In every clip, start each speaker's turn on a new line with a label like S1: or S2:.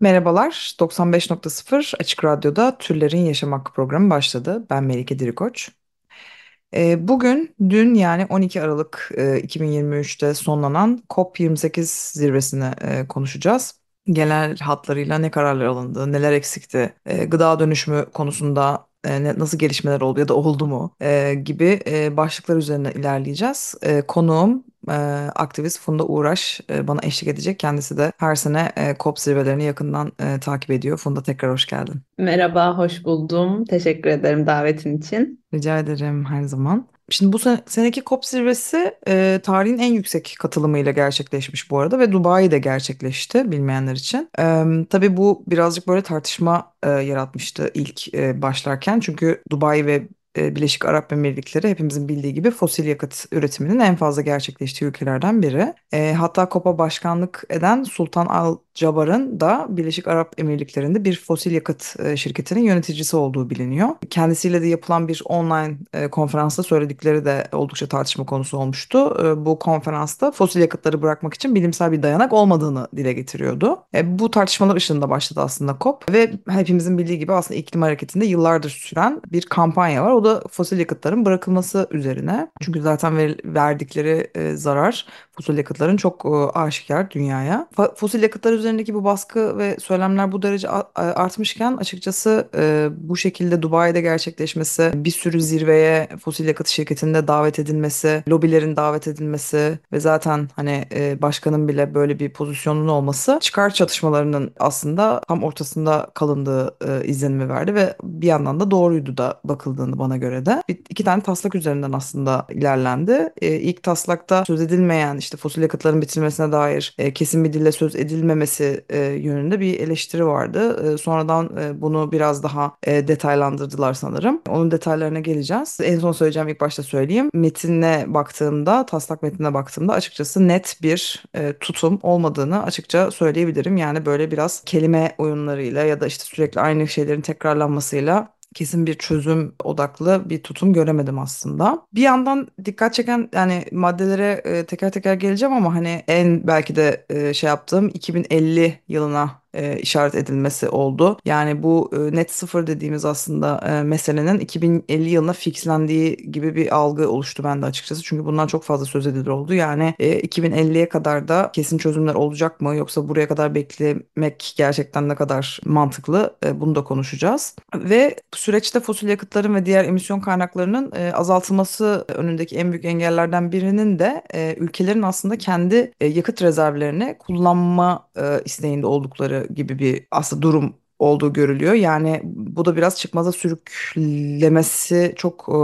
S1: Merhabalar, 95.0 Açık Radyo'da Türlerin Yaşam Hakkı programı başladı. Ben Melike Dirikoç. Ee, Bugün dün yani 12 Aralık e, 2023'te sonlanan COP28 zirvesini e, konuşacağız. Genel hatlarıyla ne kararlar alındı, neler eksikti, e, gıda dönüşümü konusunda e, nasıl gelişmeler oldu ya da oldu mu e, gibi e, başlıklar üzerine ilerleyeceğiz. E, Konuğum e, aktivist Funda Uğraş e, bana eşlik edecek. Kendisi de her sene e, COP zirvelerini yakından e, takip ediyor. Funda tekrar hoş geldin.
S2: Merhaba, hoş buldum. Teşekkür ederim davetin için.
S1: Rica ederim her zaman. Şimdi bu sene, seneki COP zirvesi e, tarihin en yüksek katılımıyla gerçekleşmiş bu arada ve Dubai'de gerçekleşti bilmeyenler için. E, tabii bu birazcık böyle tartışma e, yaratmıştı ilk e, başlarken çünkü Dubai ve e, Birleşik Arap Emirlikleri hepimizin bildiği gibi fosil yakıt üretiminin en fazla gerçekleştiği ülkelerden biri. E, hatta COP'a başkanlık eden Sultan Al Jaber'ın da Birleşik Arap Emirlikleri'nde bir fosil yakıt e, şirketinin yöneticisi olduğu biliniyor. Kendisiyle de yapılan bir online e, konferansta söyledikleri de oldukça tartışma konusu olmuştu. E, bu konferansta fosil yakıtları bırakmak için bilimsel bir dayanak olmadığını dile getiriyordu. E, bu tartışmalar ışığında başladı aslında COP ve hepimizin bildiği gibi aslında iklim hareketinde yıllardır süren bir kampanya var. O da fosil yakıtların bırakılması üzerine. Çünkü zaten ver- verdikleri e, zarar fosil yakıtların çok e, aşikar dünyaya. Fosil yakıtlar üzerindeki bu baskı ve söylemler bu derece artmışken açıkçası e, bu şekilde Dubai'de gerçekleşmesi, bir sürü zirveye fosil yakıt şirketinde davet edilmesi, lobilerin davet edilmesi ve zaten hani e, başkanın bile böyle bir pozisyonun olması çıkar çatışmalarının aslında tam ortasında kalındığı izlenimi verdi ve bir yandan da doğruydu da bakıldığını bana göre de. Bir, iki tane taslak üzerinden aslında ilerlendi. E, ilk taslakta söz edilmeyen fosil yakıtların bitirilmesine dair e, kesin bir dille söz edilmemesi e, yönünde bir eleştiri vardı. E, sonradan e, bunu biraz daha e, detaylandırdılar sanırım. Onun detaylarına geleceğiz. En son söyleyeceğim ilk başta söyleyeyim. Metine baktığımda, taslak metnine baktığımda açıkçası net bir e, tutum olmadığını açıkça söyleyebilirim. Yani böyle biraz kelime oyunlarıyla ya da işte sürekli aynı şeylerin tekrarlanmasıyla kesin bir çözüm odaklı bir tutum göremedim aslında. Bir yandan dikkat çeken yani maddelere e, teker teker geleceğim ama hani en belki de e, şey yaptığım 2050 yılına e, işaret edilmesi oldu. Yani bu e, net sıfır dediğimiz aslında e, meselenin 2050 yılına fixlendiği gibi bir algı oluştu bende açıkçası. Çünkü bundan çok fazla söz edilir oldu. Yani e, 2050'ye kadar da kesin çözümler olacak mı yoksa buraya kadar beklemek gerçekten ne kadar mantıklı E, bunu da konuşacağız. Ve süreçte fosil yakıtların ve diğer emisyon kaynaklarının e, azaltılması önündeki en büyük engellerden birinin de e, ülkelerin aslında kendi e, yakıt rezervlerini kullanma e, isteğinde oldukları gibi bir aslında durum olduğu görülüyor. Yani bu da biraz çıkmaza sürüklemesi çok e,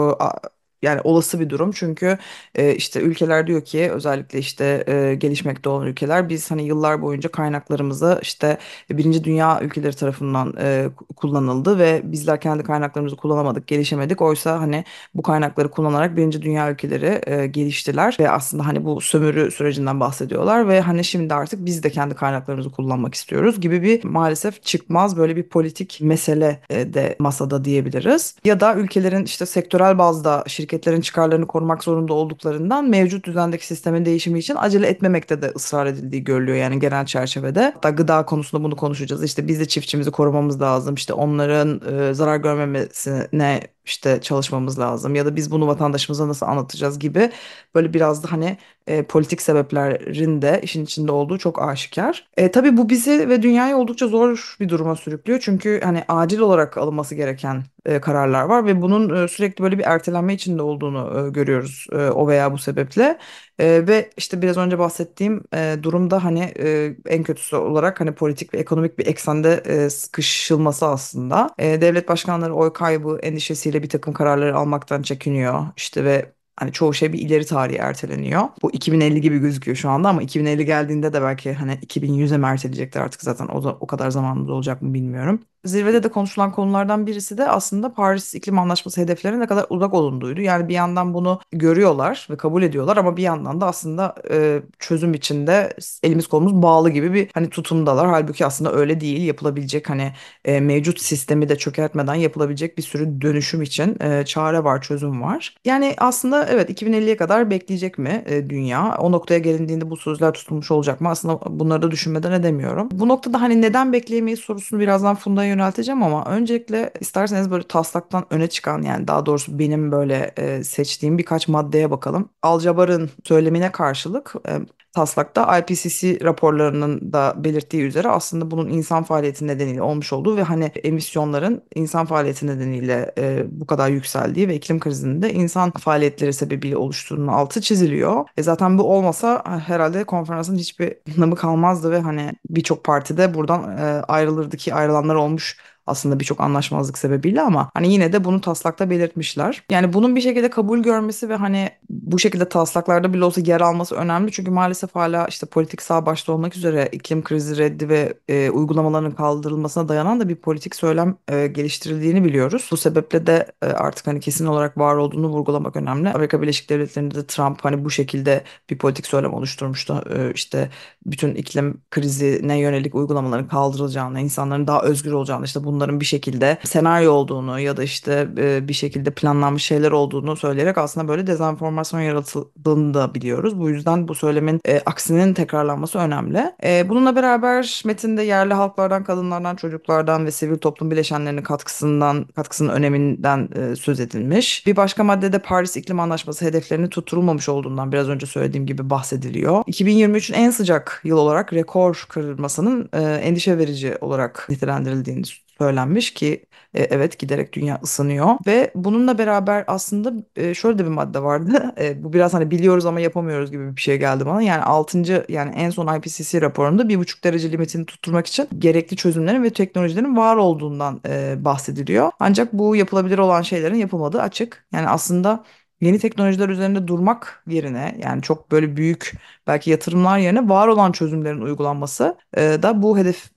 S1: yani olası bir durum. Çünkü e, işte ülkeler diyor ki özellikle işte e, gelişmekte olan ülkeler biz hani yıllar boyunca kaynaklarımızı işte birinci dünya ülkeleri tarafından e, kullanıldı ve bizler kendi kaynaklarımızı kullanamadık, gelişemedik. Oysa hani bu kaynakları kullanarak birinci dünya ülkeleri e, geliştiler ve aslında hani bu sömürü sürecinden bahsediyorlar ve hani şimdi artık biz de kendi kaynaklarımızı kullanmak istiyoruz gibi bir maalesef çıkmaz böyle bir politik mesele de masada diyebiliriz. Ya da ülkelerin işte sektörel bazda şirketlerin çıkarlarını korumak zorunda olduklarından mevcut düzendeki sistemin değişimi için acele etmemekte de ısrar edildiği görülüyor yani genel çerçevede. Hatta gıda konusunda bunu konuşacağız. İşte biz de çiftçimizi korumamız lazım. İşte onların e, zarar görmemesine işte çalışmamız lazım ya da biz bunu vatandaşımıza nasıl anlatacağız gibi böyle biraz da hani e, politik sebeplerin de işin içinde olduğu çok aşikar. E, tabii bu bizi ve dünyayı oldukça zor bir duruma sürüklüyor. Çünkü hani acil olarak alınması gereken e, kararlar var ve bunun e, sürekli böyle bir ertelenme içinde olduğunu e, görüyoruz e, o veya bu sebeple. E, ve işte biraz önce bahsettiğim e, durumda hani e, en kötüsü olarak hani politik ve ekonomik bir eksende e, sıkışılması aslında. E, devlet başkanları oy kaybı endişesiyle bir takım kararları almaktan çekiniyor. İşte ve hani çoğu şey bir ileri tarihe erteleniyor. Bu 2050 gibi gözüküyor şu anda ama 2050 geldiğinde de belki hani 2100'e mi erteleyecekler artık zaten o da o kadar zamanımız olacak mı bilmiyorum. Zirvede de konuşulan konulardan birisi de aslında Paris İklim Anlaşması hedeflerine ne kadar uzak olunduğuydu. Yani bir yandan bunu görüyorlar ve kabul ediyorlar ama bir yandan da aslında e, çözüm içinde elimiz kolumuz bağlı gibi bir hani tutumdalar. Halbuki aslında öyle değil. Yapılabilecek hani e, mevcut sistemi de çökertmeden yapılabilecek bir sürü dönüşüm için e, çare var, çözüm var. Yani aslında evet 2050'ye kadar bekleyecek mi e, dünya? O noktaya gelindiğinde bu sözler tutulmuş olacak mı? Aslında bunları da düşünmeden edemiyorum. Bu noktada hani neden bekleyemeyiz sorusunu birazdan Funda'ya yönelteceğim ama öncelikle isterseniz böyle taslaktan öne çıkan yani daha doğrusu benim böyle e, seçtiğim birkaç maddeye bakalım. Alcabar'ın söylemine karşılık e, taslakta IPCC raporlarının da belirttiği üzere aslında bunun insan faaliyeti nedeniyle olmuş olduğu ve hani emisyonların insan faaliyeti nedeniyle e, bu kadar yükseldiği ve iklim krizinin de insan faaliyetleri sebebiyle oluştuğunun altı çiziliyor. E zaten bu olmasa herhalde konferansın hiçbir anlamı kalmazdı ve hani birçok partide buradan e, ayrılırdı ki ayrılanlar olmuş aslında birçok anlaşmazlık sebebiyle ama hani yine de bunu taslakta belirtmişler. Yani bunun bir şekilde kabul görmesi ve hani bu şekilde taslaklarda bile olsa yer alması önemli. Çünkü maalesef hala işte politik sağ başta olmak üzere iklim krizi reddi ve e, uygulamaların kaldırılmasına dayanan da bir politik söylem e, geliştirildiğini biliyoruz. Bu sebeple de e, artık hani kesin olarak var olduğunu vurgulamak önemli. Amerika Birleşik Devletleri'nde de Trump hani bu şekilde bir politik söylem oluşturmuştu. E, işte bütün iklim krizine yönelik uygulamaların kaldırılacağını, insanların daha özgür olacağını işte bu bunların bir şekilde senaryo olduğunu ya da işte e, bir şekilde planlanmış şeyler olduğunu söyleyerek aslında böyle dezenformasyon yaratıldığını da biliyoruz. Bu yüzden bu söylemin e, aksinin tekrarlanması önemli. E, bununla beraber metinde yerli halklardan, kadınlardan, çocuklardan ve sivil toplum bileşenlerinin katkısından, katkısının öneminden e, söz edilmiş. Bir başka maddede Paris İklim Anlaşması hedeflerinin tutturulmamış olduğundan biraz önce söylediğim gibi bahsediliyor. 2023'ün en sıcak yıl olarak rekor kırılmasının e, endişe verici olarak nitelendirildiğini söylenmiş ki e, evet giderek dünya ısınıyor ve bununla beraber aslında e, şöyle de bir madde vardı. E, bu biraz hani biliyoruz ama yapamıyoruz gibi bir şey geldi bana. Yani 6. yani en son IPCC raporunda 1,5 derece limitini tutturmak için gerekli çözümlerin ve teknolojilerin var olduğundan bahsediliyor. Ancak bu yapılabilir olan şeylerin yapılmadığı açık. Yani aslında yeni teknolojiler üzerinde durmak yerine yani çok böyle büyük belki yatırımlar yerine var olan çözümlerin uygulanması e, da bu hedef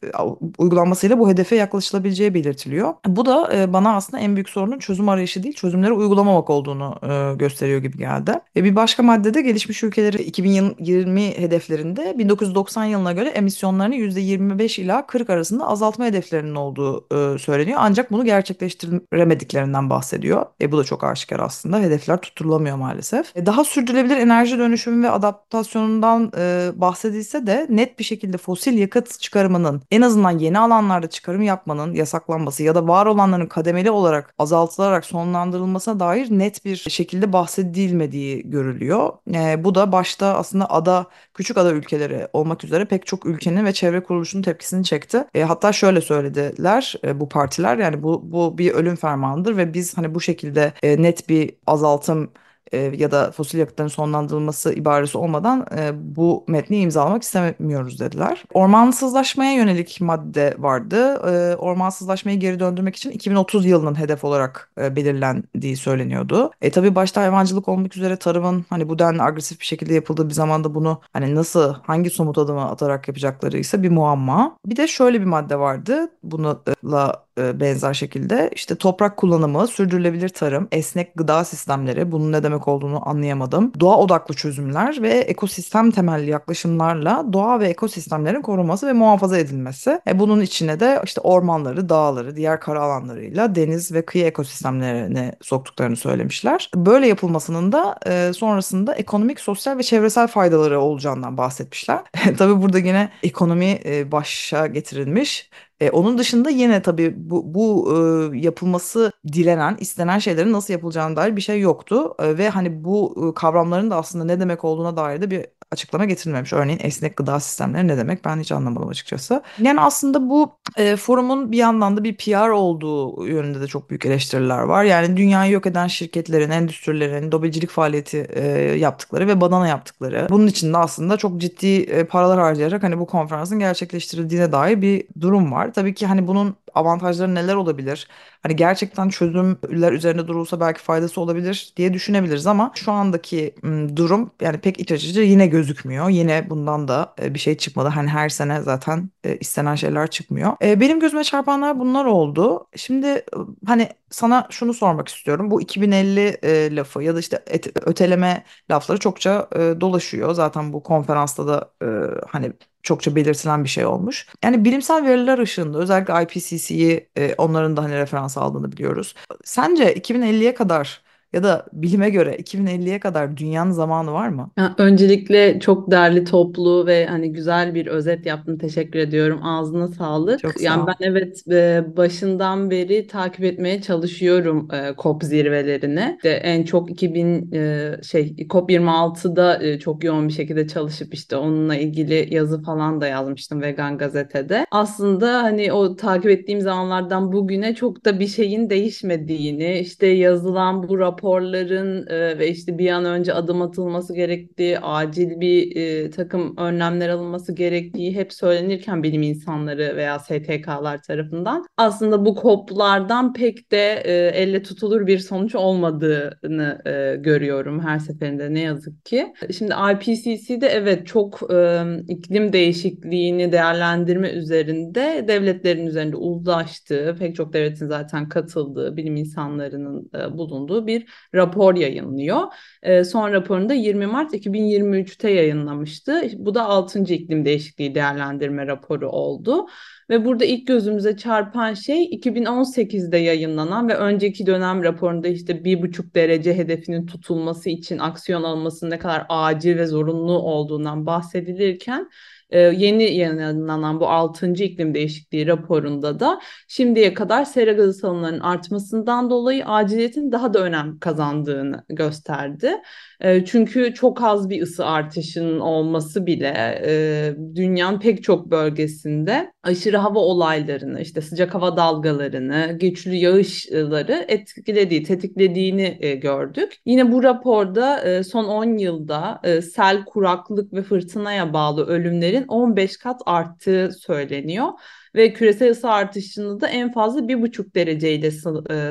S1: uygulanmasıyla bu hedefe yaklaşılabileceği belirtiliyor. Bu da e, bana aslında en büyük sorunun çözüm arayışı değil çözümleri uygulamamak olduğunu e, gösteriyor gibi geldi. E, bir başka maddede gelişmiş ülkeleri 2020 hedeflerinde 1990 yılına göre emisyonlarını %25 ila 40 arasında azaltma hedeflerinin olduğu e, söyleniyor. Ancak bunu gerçekleştiremediklerinden bahsediyor. E, bu da çok aşikar aslında. Hedefler tutturulamıyor maalesef. E, daha sürdürülebilir enerji dönüşümü ve adaptasyonundan e, bahsedilse de net bir şekilde fosil yakıt çıkarımının en azından yeni alanlarda çıkarım yapmanın yasaklanması ya da var olanların kademeli olarak azaltılarak sonlandırılmasına dair net bir şekilde bahsedilmediği görülüyor. E, bu da başta aslında ada küçük ada ülkeleri olmak üzere pek çok ülkenin ve çevre kuruluşunun tepkisini çekti. Hatta şöyle söylediler bu partiler yani bu bu bir ölüm fermanıdır ve biz hani bu şekilde net bir azaltım e, ya da fosil yakıtların sonlandırılması ibaresi olmadan e, bu metni imzalamak istemiyoruz dediler. Ormansızlaşmaya yönelik madde vardı. E, ormansızlaşmayı geri döndürmek için 2030 yılının hedef olarak e, belirlendiği söyleniyordu. E tabii başta hayvancılık olmak üzere tarımın hani bu denli agresif bir şekilde yapıldığı bir zamanda bunu hani nasıl hangi somut adımı atarak yapacakları ise bir muamma. Bir de şöyle bir madde vardı. Bununla benzer şekilde işte toprak kullanımı, sürdürülebilir tarım, esnek gıda sistemleri bunun ne demek olduğunu anlayamadım. Doğa odaklı çözümler ve ekosistem temelli yaklaşımlarla doğa ve ekosistemlerin korunması ve muhafaza edilmesi. E bunun içine de işte ormanları, dağları, diğer kara alanlarıyla deniz ve kıyı ekosistemlerini soktuklarını söylemişler. Böyle yapılmasının da e, sonrasında ekonomik, sosyal ve çevresel faydaları olacağından bahsetmişler. Tabii burada yine ekonomi e, başa getirilmiş e, onun dışında yine tabii bu, bu e, yapılması dilenen, istenen şeylerin nasıl yapılacağına dair bir şey yoktu. E, ve hani bu e, kavramların da aslında ne demek olduğuna dair de bir açıklama getirilmemiş. Örneğin esnek gıda sistemleri ne demek ben hiç anlamadım açıkçası. Yani aslında bu e, forumun bir yandan da bir PR olduğu yönünde de çok büyük eleştiriler var. Yani dünyayı yok eden şirketlerin, endüstrilerin dobecilik faaliyeti e, yaptıkları ve badana yaptıkları. Bunun için de aslında çok ciddi e, paralar harcayarak hani bu konferansın gerçekleştirildiğine dair bir durum var. Tabii ki hani bunun avantajları neler olabilir? Hani gerçekten çözümler üzerinde durulsa belki faydası olabilir diye düşünebiliriz ama şu andaki durum yani pek iç açıcı yine gözükmüyor. Yine bundan da e, bir şey çıkmadı. Hani her sene zaten e, istenen şeyler çıkmıyor. E, benim gözüme çarpanlar bunlar oldu. Şimdi hani sana şunu sormak istiyorum. Bu 2050 e, lafı ya da işte öteleme lafları çokça dolaşıyor. Zaten bu konferansta da hani çokça belirtilen bir şey olmuş. Yani bilimsel veriler ışığında özellikle IPCC'yi e, onların da hani referans aldığını biliyoruz. Sence 2050'ye kadar ya da bilime göre 2050'ye kadar dünyanın zamanı var mı?
S2: Ya, öncelikle çok değerli toplu ve hani güzel bir özet yaptın. Teşekkür ediyorum. Ağzına sağlık.
S1: Çok
S2: Yani
S1: sağ ol.
S2: ben evet e, başından beri takip etmeye çalışıyorum e, COP zirvelerini. İşte en çok 2000 e, şey COP26'da e, çok yoğun bir şekilde çalışıp işte onunla ilgili yazı falan da yazmıştım Vegan Gazete'de. Aslında hani o takip ettiğim zamanlardan bugüne çok da bir şeyin değişmediğini, işte yazılan bu raporların e, ve işte bir an önce adım atılması gerektiği, acil bir e, takım önlemler alınması gerektiği hep söylenirken bilim insanları veya STK'lar tarafından aslında bu COP'lardan pek de e, elle tutulur bir sonuç olmadığını e, görüyorum her seferinde ne yazık ki. Şimdi IPCC'de evet çok e, iklim değişikliğini değerlendirme üzerinde devletlerin üzerinde uzlaştığı, pek çok devletin zaten katıldığı, bilim insanlarının e, bulunduğu bir rapor yayınlıyor. E, son raporunu da 20 Mart 2023'te yayınlamıştı. Bu da 6. iklim değişikliği değerlendirme raporu oldu. Ve burada ilk gözümüze çarpan şey 2018'de yayınlanan ve önceki dönem raporunda işte bir buçuk derece hedefinin tutulması için aksiyon alınması ne kadar acil ve zorunlu olduğundan bahsedilirken e, yeni yayınlanan bu 6. iklim değişikliği raporunda da şimdiye kadar sera gazı salımlarının artmasından dolayı aciliyetin daha da önem kazandığını gösterdi. Çünkü çok az bir ısı artışının olması bile dünyanın pek çok bölgesinde aşırı hava olaylarını, işte sıcak hava dalgalarını, güçlü yağışları etkilediği, tetiklediğini gördük. Yine bu raporda son 10 yılda sel, kuraklık ve fırtınaya bağlı ölümlerin 15 kat arttığı söyleniyor ve küresel ısı artışını da en fazla 1,5 dereceyle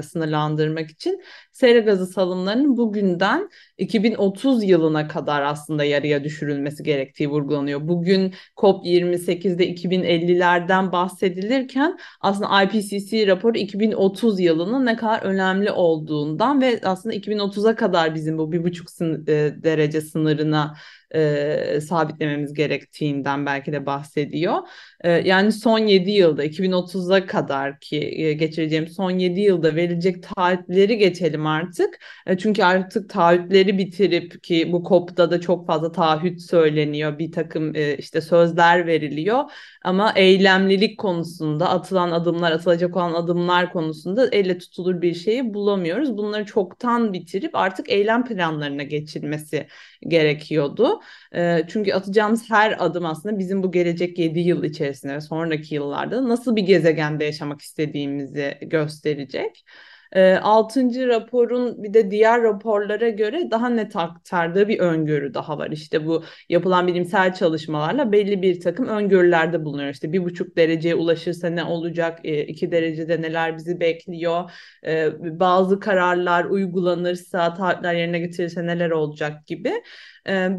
S2: sınırlandırmak için sera gazı salımlarının bugünden 2030 yılına kadar aslında yarıya düşürülmesi gerektiği vurgulanıyor. Bugün COP28'de 2050'lerden bahsedilirken aslında IPCC raporu 2030 yılının ne kadar önemli olduğundan ve aslında 2030'a kadar bizim bu 1,5 derece sınırına e, sabitlememiz gerektiğinden belki de bahsediyor. E, yani son 7 yılda 2030'a kadar ki e, geçireceğim son 7 yılda verilecek taahhütleri geçelim artık. E, çünkü artık taahhütleri bitirip ki bu COP'da da çok fazla taahhüt söyleniyor. Bir takım e, işte sözler veriliyor. Ama eylemlilik konusunda atılan adımlar, atılacak olan adımlar konusunda elle tutulur bir şeyi bulamıyoruz. Bunları çoktan bitirip artık eylem planlarına geçilmesi gerekiyordu. E, çünkü atacağımız her adım aslında bizim bu gelecek 7 yıl içerisinde ve sonraki yıllarda nasıl bir gezegende yaşamak istediğimizi gösterecek. E, altıncı raporun bir de diğer raporlara göre daha net aktardığı bir öngörü daha var. İşte bu yapılan bilimsel çalışmalarla belli bir takım öngörülerde bulunuyor. İşte bir buçuk dereceye ulaşırsa ne olacak, e, iki derecede neler bizi bekliyor, e, bazı kararlar uygulanırsa, taahhütler yerine getirirse neler olacak gibi.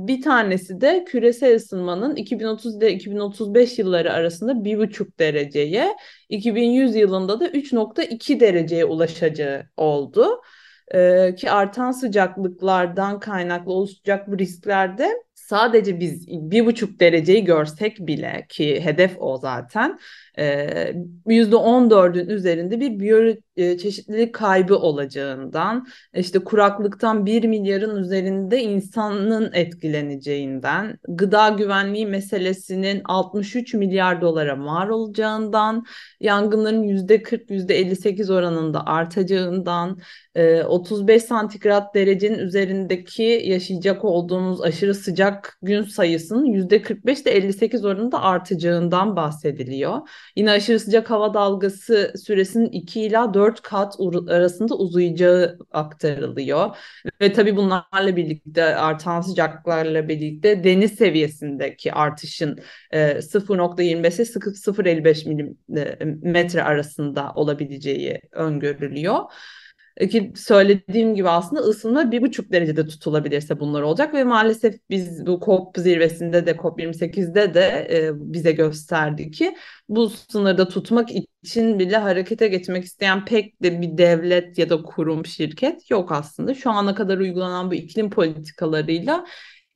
S2: Bir tanesi de küresel ısınmanın 2030 ile 2035 yılları arasında 1,5 dereceye, 2100 yılında da 3,2 dereceye ulaşacağı oldu. Ki artan sıcaklıklardan kaynaklı oluşacak bu risklerde sadece biz bir buçuk dereceyi görsek bile ki hedef o zaten yüzde 14'ün üzerinde bir biyoçeşitlilik kaybı olacağından işte kuraklıktan 1 milyarın üzerinde insanın etkileneceğinden gıda güvenliği meselesinin 63 milyar dolara mal olacağından yangınların %40 %58 oranında artacağından 35 santigrat derecenin üzerindeki yaşayacak olduğumuz aşırı sıcak gün sayısının %45 ile 58 oranında artacağından bahsediliyor. Yine aşırı sıcak hava dalgası süresinin 2 ila 4 kat arasında uzayacağı aktarılıyor. Ve tabii bunlarla birlikte artan sıcaklarla birlikte deniz seviyesindeki artışın 0.25 ile 0.55 milimetre arasında olabileceği öngörülüyor ki söylediğim gibi aslında ısınma bir buçuk derecede tutulabilirse bunlar olacak ve maalesef biz bu COP zirvesinde de COP28'de de e, bize gösterdi ki bu sınırda tutmak için bile harekete geçmek isteyen pek de bir devlet ya da kurum şirket yok aslında. Şu ana kadar uygulanan bu iklim politikalarıyla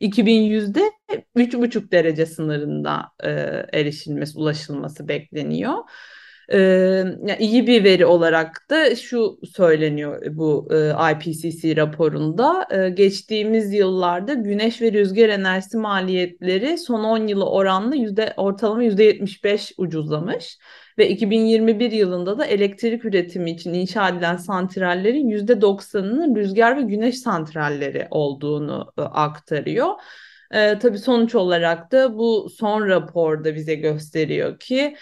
S2: 2100'de 3,5 derece sınırında e, erişilmesi, ulaşılması bekleniyor. Yani iyi bir veri olarak da şu söyleniyor bu e, IPCC raporunda. E, geçtiğimiz yıllarda güneş ve rüzgar enerjisi maliyetleri son 10 yılı oranla yüzde, ortalama %75 ucuzlamış. Ve 2021 yılında da elektrik üretimi için inşa edilen santrallerin %90'ının rüzgar ve güneş santralleri olduğunu e, aktarıyor. E, tabii sonuç olarak da bu son raporda bize gösteriyor ki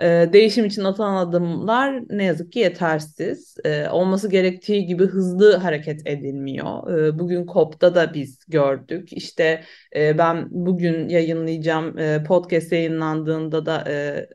S2: e, değişim için atılan adımlar ne yazık ki yetersiz. E, olması gerektiği gibi hızlı hareket edilmiyor. E, bugün COP'ta da biz gördük. İşte e, ben bugün yayınlayacağım e, podcast yayınlandığında da e,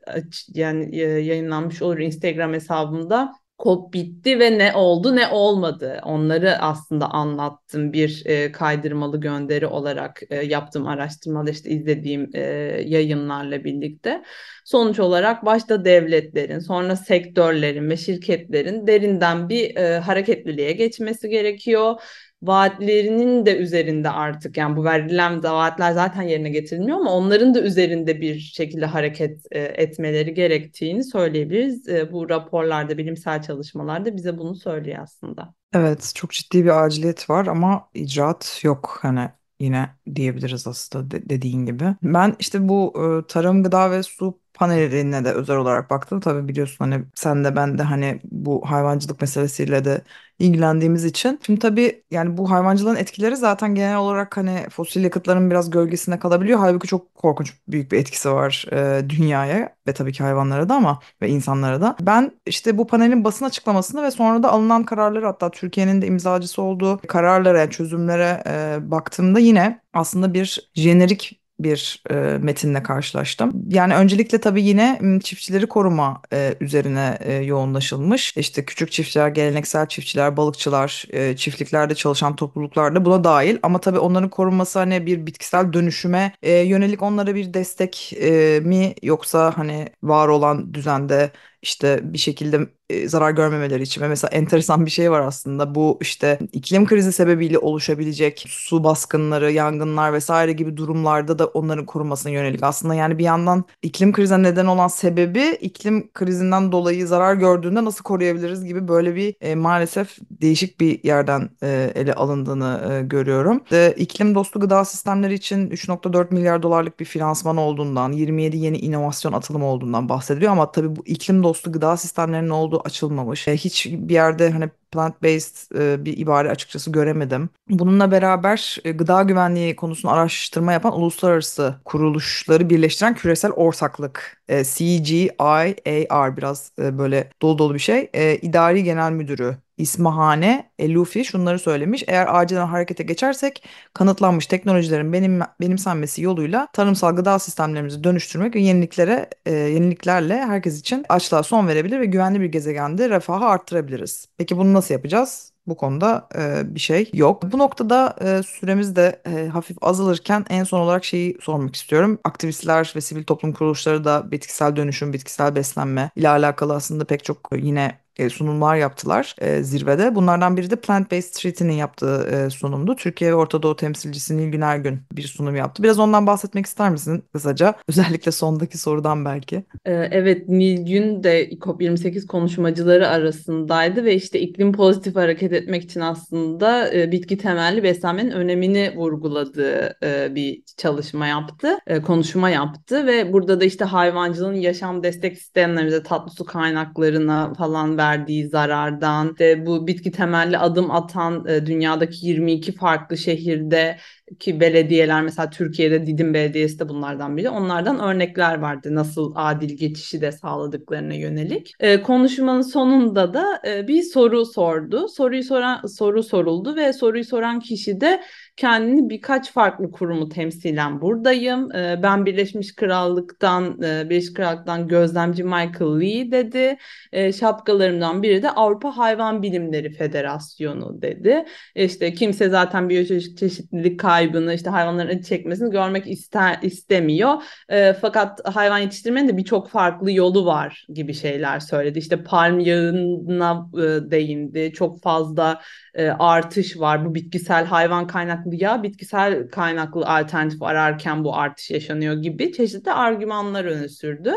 S2: yani e, yayınlanmış olur Instagram hesabımda kod bitti ve ne oldu ne olmadı? Onları aslında anlattım bir e, kaydırmalı gönderi olarak e, yaptığım araştırmada işte izlediğim e, yayınlarla birlikte. Sonuç olarak başta devletlerin sonra sektörlerin ve şirketlerin derinden bir e, hareketliliğe geçmesi gerekiyor vaatlerinin de üzerinde artık yani bu verilen vaatler zaten yerine getirilmiyor ama onların da üzerinde bir şekilde hareket e, etmeleri gerektiğini söyleyebiliriz. E, bu raporlarda, bilimsel çalışmalarda bize bunu söylüyor aslında.
S1: Evet, çok ciddi bir aciliyet var ama icraat yok hani yine diyebiliriz aslında de- dediğin gibi. Ben işte bu e, tarım, gıda ve su paneline de özel olarak baktım. Tabii biliyorsun hani sen de ben de hani bu hayvancılık meselesiyle de ilgilendiğimiz için. Şimdi tabii yani bu hayvancılığın etkileri zaten genel olarak hani fosil yakıtların biraz gölgesinde kalabiliyor. Halbuki çok korkunç büyük bir etkisi var e, dünyaya ve tabii ki hayvanlara da ama ve insanlara da. Ben işte bu panelin basın açıklamasını ve sonra da alınan kararları hatta Türkiye'nin de imzacısı olduğu kararlara, yani çözümlere e, baktığımda yine aslında bir jenerik bir e, metinle karşılaştım. Yani öncelikle tabii yine çiftçileri koruma e, üzerine e, yoğunlaşılmış. İşte küçük çiftçiler, geleneksel çiftçiler, balıkçılar, e, çiftliklerde çalışan topluluklar da buna dahil. Ama tabii onların korunması hani bir bitkisel dönüşüme e, yönelik onlara bir destek e, mi yoksa hani var olan düzende işte bir şekilde e, zarar görmemeleri için ve mesela enteresan bir şey var aslında bu işte iklim krizi sebebiyle oluşabilecek su baskınları, yangınlar vesaire gibi durumlarda da onların korunmasına yönelik aslında yani bir yandan iklim krizine neden olan sebebi iklim krizinden dolayı zarar gördüğünde nasıl koruyabiliriz gibi böyle bir e, maalesef değişik bir yerden e, ele alındığını e, görüyorum. E, iklim dostu gıda sistemleri için 3.4 milyar dolarlık bir finansman olduğundan, 27 yeni inovasyon atılımı olduğundan bahsediliyor ama tabii bu iklim dostu gıda sistemlerinin olduğu açılmamış. E, hiç bir yerde hani plant-based e, bir ibare açıkçası göremedim. Bununla beraber e, gıda güvenliği konusunu araştırma yapan uluslararası kuruluşları birleştiren küresel ortaklık CGIAR biraz böyle dolu dolu bir şey. İdari Genel Müdürü İsmahane Elufi şunları söylemiş. Eğer acilen harekete geçersek kanıtlanmış teknolojilerin benim, benimsenmesi yoluyla tarımsal gıda sistemlerimizi dönüştürmek ve yeniliklere e, yeniliklerle herkes için açlığa son verebilir ve güvenli bir gezegende refahı arttırabiliriz. Peki bunu nasıl yapacağız? Bu konuda e, bir şey yok. Bu noktada e, süremiz de e, hafif azalırken en son olarak şeyi sormak istiyorum. Aktivistler ve sivil toplum kuruluşları da bitkisel dönüşüm, bitkisel beslenme ile alakalı aslında pek çok yine e, sunumlar yaptılar e, zirvede. Bunlardan biri de Plant Based Treaty'nin yaptığı e, sunumdu. Türkiye ve Orta Doğu temsilcisi Nilgün Ergün bir sunum yaptı. Biraz ondan bahsetmek ister misin kısaca? Özellikle sondaki sorudan belki.
S2: E, evet Nilgün de COP28 konuşmacıları arasındaydı ve işte iklim pozitif hareket etmek için aslında e, bitki temelli beslenmenin önemini vurguladığı e, bir çalışma yaptı, e, konuşma yaptı ve burada da işte hayvancılığın yaşam destek sistemlerimize, tatlı su kaynaklarına falan ver verdiği zarardan, de bu bitki temelli adım atan e, dünyadaki 22 farklı şehirde ki belediyeler mesela Türkiye'de Didim Belediyesi de bunlardan biri. Onlardan örnekler vardı nasıl adil geçişi de sağladıklarına yönelik. E, konuşmanın sonunda da e, bir soru sordu. Soruyu soran soru soruldu ve soruyu soran kişi de kendini birkaç farklı kurumu temsilen buradayım. E, ben Birleşmiş Krallık'tan e, Birleşmiş Krallık'tan gözlemci Michael Lee dedi. E, şapkalarımdan biri de Avrupa Hayvan Bilimleri Federasyonu dedi. İşte kimse zaten biyoçeşitlilik kaybını işte hayvanların acı çekmesini görmek ister istemiyor. E, fakat hayvan yetiştirmenin de birçok farklı yolu var gibi şeyler söyledi. İşte palm yağına e, değindi. Çok fazla e, artış var. Bu bitkisel hayvan kaynaklı yağ, bitkisel kaynaklı alternatif ararken bu artış yaşanıyor gibi çeşitli argümanlar öne sürdü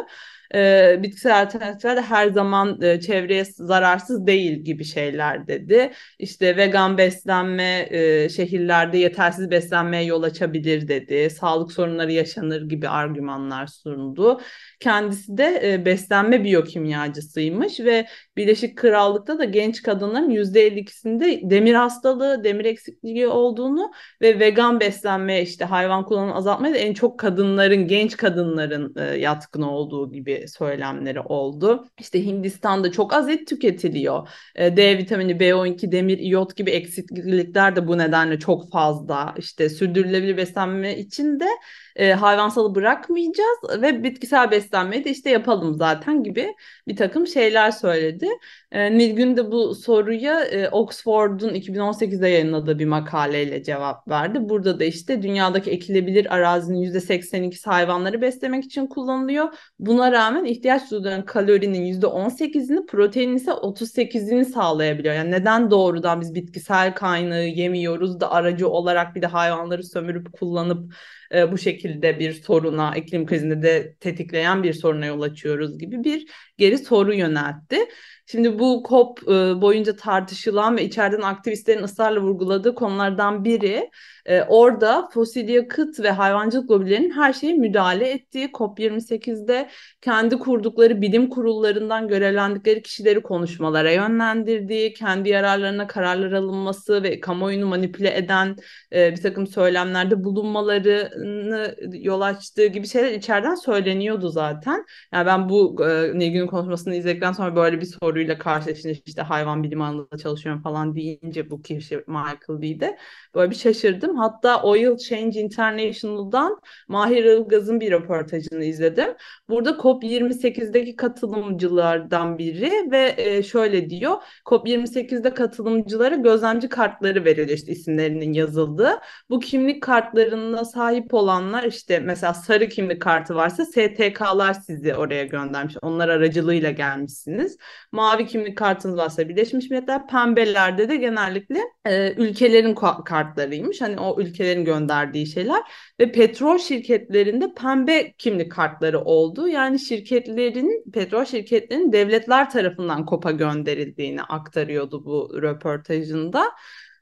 S2: e, bitkisel alternatifler de her zaman e, çevreye zararsız değil gibi şeyler dedi. İşte vegan beslenme e, şehirlerde yetersiz beslenmeye yol açabilir dedi. Sağlık sorunları yaşanır gibi argümanlar sundu. Kendisi de e, beslenme biyokimyacısıymış ve Birleşik Krallık'ta da genç kadınların %52'sinde demir hastalığı, demir eksikliği olduğunu ve vegan beslenmeye işte hayvan kullanımını azaltmaya da en çok kadınların, genç kadınların e, yatkın olduğu gibi söylemleri oldu. İşte Hindistan'da çok az et tüketiliyor. E, D vitamini, B12, demir, iyot gibi eksiklikler de bu nedenle çok fazla. İşte sürdürülebilir beslenme için de e, hayvansalı bırakmayacağız ve bitkisel beslenmeyi de işte yapalım zaten gibi bir takım şeyler söyledi. E, Nilgün de bu soruya e, Oxford'un 2018'de yayınladığı bir makaleyle cevap verdi. Burada da işte dünyadaki ekilebilir arazinin %82'si hayvanları beslemek için kullanılıyor. Buna rağmen ihtiyaç duyulan kalorinin %18'ini, proteinin ise 38'ini sağlayabiliyor. Yani neden doğrudan biz bitkisel kaynağı yemiyoruz da aracı olarak bir de hayvanları sömürüp kullanıp e, bu şekilde bir soruna, iklim krizinde de tetikleyen bir soruna yol açıyoruz gibi bir geri soru yöneltti. Şimdi bu COP e, boyunca tartışılan ve içeriden aktivistlerin ısrarla vurguladığı konulardan biri e, orada fosil yakıt ve hayvancılık lobilerinin her şeye müdahale ettiği COP28'de kendi kurdukları bilim kurullarından görevlendikleri kişileri konuşmalara yönlendirdiği, kendi yararlarına kararlar alınması ve kamuoyunu manipüle eden e, bir takım söylemlerde bulunmalarını yol açtığı gibi şeyler içeriden söyleniyordu zaten. Yani ben bu Nilgün'ün konuşmasını izledikten sonra böyle bir soruyla karşılaşınca işte hayvan bilim alanında çalışıyorum falan deyince bu kişi Michael Lee'de böyle bir şaşırdım. Hatta Oil Change International'dan Mahir Ilgaz'ın bir röportajını izledim. Burada COP28'deki katılımcılardan biri ve e, şöyle diyor. COP28'de katılımcılara gözlemci kartları veriliyor işte isimlerinin yazıldığı. Bu kimlik kartlarına sahip olanlar işte mesela sarı kimlik kartı varsa STK'lar sizi oraya göndermiş. Onlar aracılığıyla gelmişsiniz. Mavi kimlik kartınız varsa Birleşmiş Milletler, pembelerde de genellikle e, ülkelerin kartlarıymış. Hani o ülkelerin gönderdiği şeyler ve petrol şirketlerinde pembe kimlik kartları oldu. Yani şirketlerin, petrol şirketlerinin devletler tarafından kopa gönderildiğini aktarıyordu bu röportajında.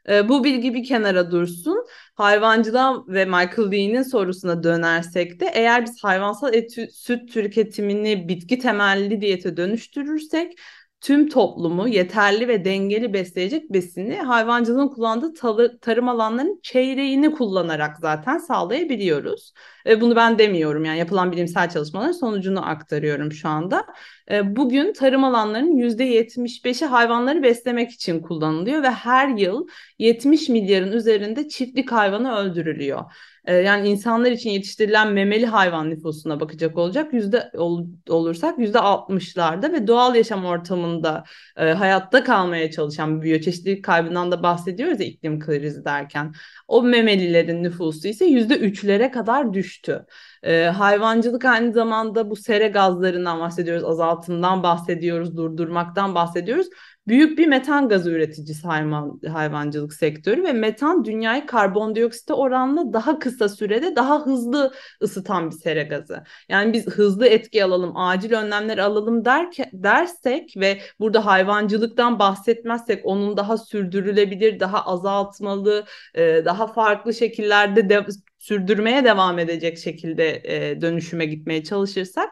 S2: E, bu bilgi bir kenara dursun. Hayvancılığa ve Michael Lee'nin sorusuna dönersek de eğer biz hayvansal et, süt tüketimini bitki temelli diyete dönüştürürsek tüm toplumu yeterli ve dengeli besleyecek besini hayvancılığın kullandığı tarım alanlarının çeyreğini kullanarak zaten sağlayabiliyoruz. E, bunu ben demiyorum yani yapılan bilimsel çalışmaların sonucunu aktarıyorum şu anda. E, bugün tarım alanlarının %75'i hayvanları beslemek için kullanılıyor ve her yıl 70 milyarın üzerinde çiftlik hayvanı öldürülüyor. Ee, yani insanlar için yetiştirilen memeli hayvan nüfusuna bakacak olacak yüzde ol, olursak yüzde altmışlarda ve doğal yaşam ortamında e, hayatta kalmaya çalışan bir biyoçeşitlilik kaybından da bahsediyoruz ya iklim krizi derken. O memelilerin nüfusu ise yüzde üçlere kadar düştü. E, hayvancılık aynı zamanda bu sere gazlarından bahsediyoruz, azaltımdan bahsediyoruz, durdurmaktan bahsediyoruz büyük bir metan gazı üreticisi hayvan, hayvancılık sektörü ve metan dünyayı karbondioksite oranla daha kısa sürede daha hızlı ısıtan bir sera gazı. Yani biz hızlı etki alalım, acil önlemler alalım derke, dersek ve burada hayvancılıktan bahsetmezsek onun daha sürdürülebilir, daha azaltmalı, e, daha farklı şekillerde de, sürdürmeye devam edecek şekilde e, dönüşüme gitmeye çalışırsak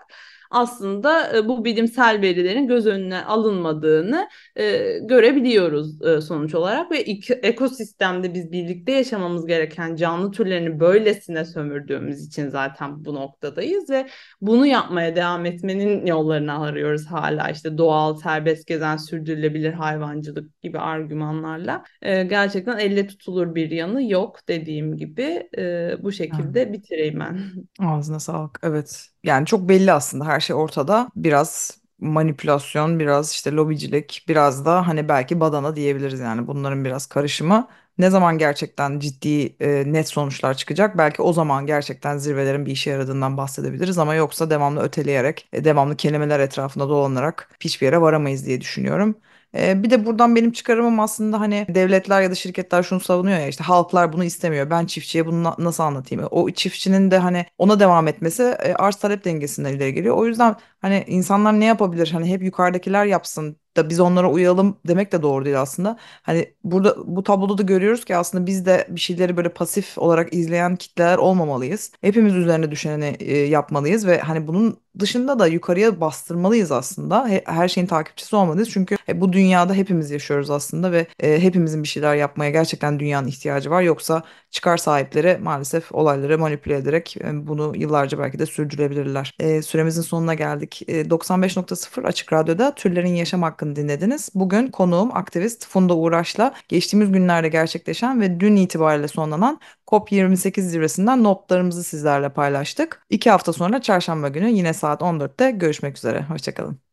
S2: aslında e, bu bilimsel verilerin göz önüne alınmadığını e, görebiliyoruz e, sonuç olarak ve iki, ekosistemde biz birlikte yaşamamız gereken canlı türlerini böylesine sömürdüğümüz için zaten bu noktadayız ve bunu yapmaya devam etmenin yollarını arıyoruz hala işte doğal, serbest gezen, sürdürülebilir hayvancılık gibi argümanlarla. E, gerçekten elle tutulur bir yanı yok dediğim gibi e, bu şekilde bitireyim ben.
S1: Ağzına sağlık. Evet. Yani çok belli aslında her şey ortada. Biraz manipülasyon, biraz işte lobicilik, biraz da hani belki badana diyebiliriz yani bunların biraz karışımı. Ne zaman gerçekten ciddi e, net sonuçlar çıkacak? Belki o zaman gerçekten zirvelerin bir işe yaradığından bahsedebiliriz ama yoksa devamlı öteleyerek, e, devamlı kelimeler etrafında dolanarak hiçbir yere varamayız diye düşünüyorum. E, bir de buradan benim çıkarımım aslında hani devletler ya da şirketler şunu savunuyor ya işte halklar bunu istemiyor. Ben çiftçiye bunu na- nasıl anlatayım? O çiftçinin de hani ona devam etmesi e, arz talep dengesinden ileri geliyor. O yüzden hani insanlar ne yapabilir? Hani hep yukarıdakiler yapsın da biz onlara uyalım demek de doğru değil aslında. Hani burada bu tabloda da görüyoruz ki aslında biz de bir şeyleri böyle pasif olarak izleyen kitleler olmamalıyız. Hepimiz üzerine düşeni e, yapmalıyız ve hani bunun dışında da yukarıya bastırmalıyız aslında. He- her şeyin takipçisi olmalıyız. Çünkü e, bu dünyada hepimiz yaşıyoruz aslında ve e, hepimizin bir şeyler yapmaya gerçekten dünyanın ihtiyacı var. Yoksa çıkar sahipleri maalesef olayları manipüle ederek bunu yıllarca belki de sürdürebilirler. Süremizin sonuna geldik. E, 95.0 Açık Radyo'da Türlerin Yaşam Hakkını dinlediniz. Bugün konuğum aktivist Funda Uğraş'la geçtiğimiz günlerde gerçekleşen ve dün itibariyle sonlanan COP28 zirvesinden notlarımızı sizlerle paylaştık. İki hafta sonra çarşamba günü yine saat 14'te görüşmek üzere. Hoşçakalın.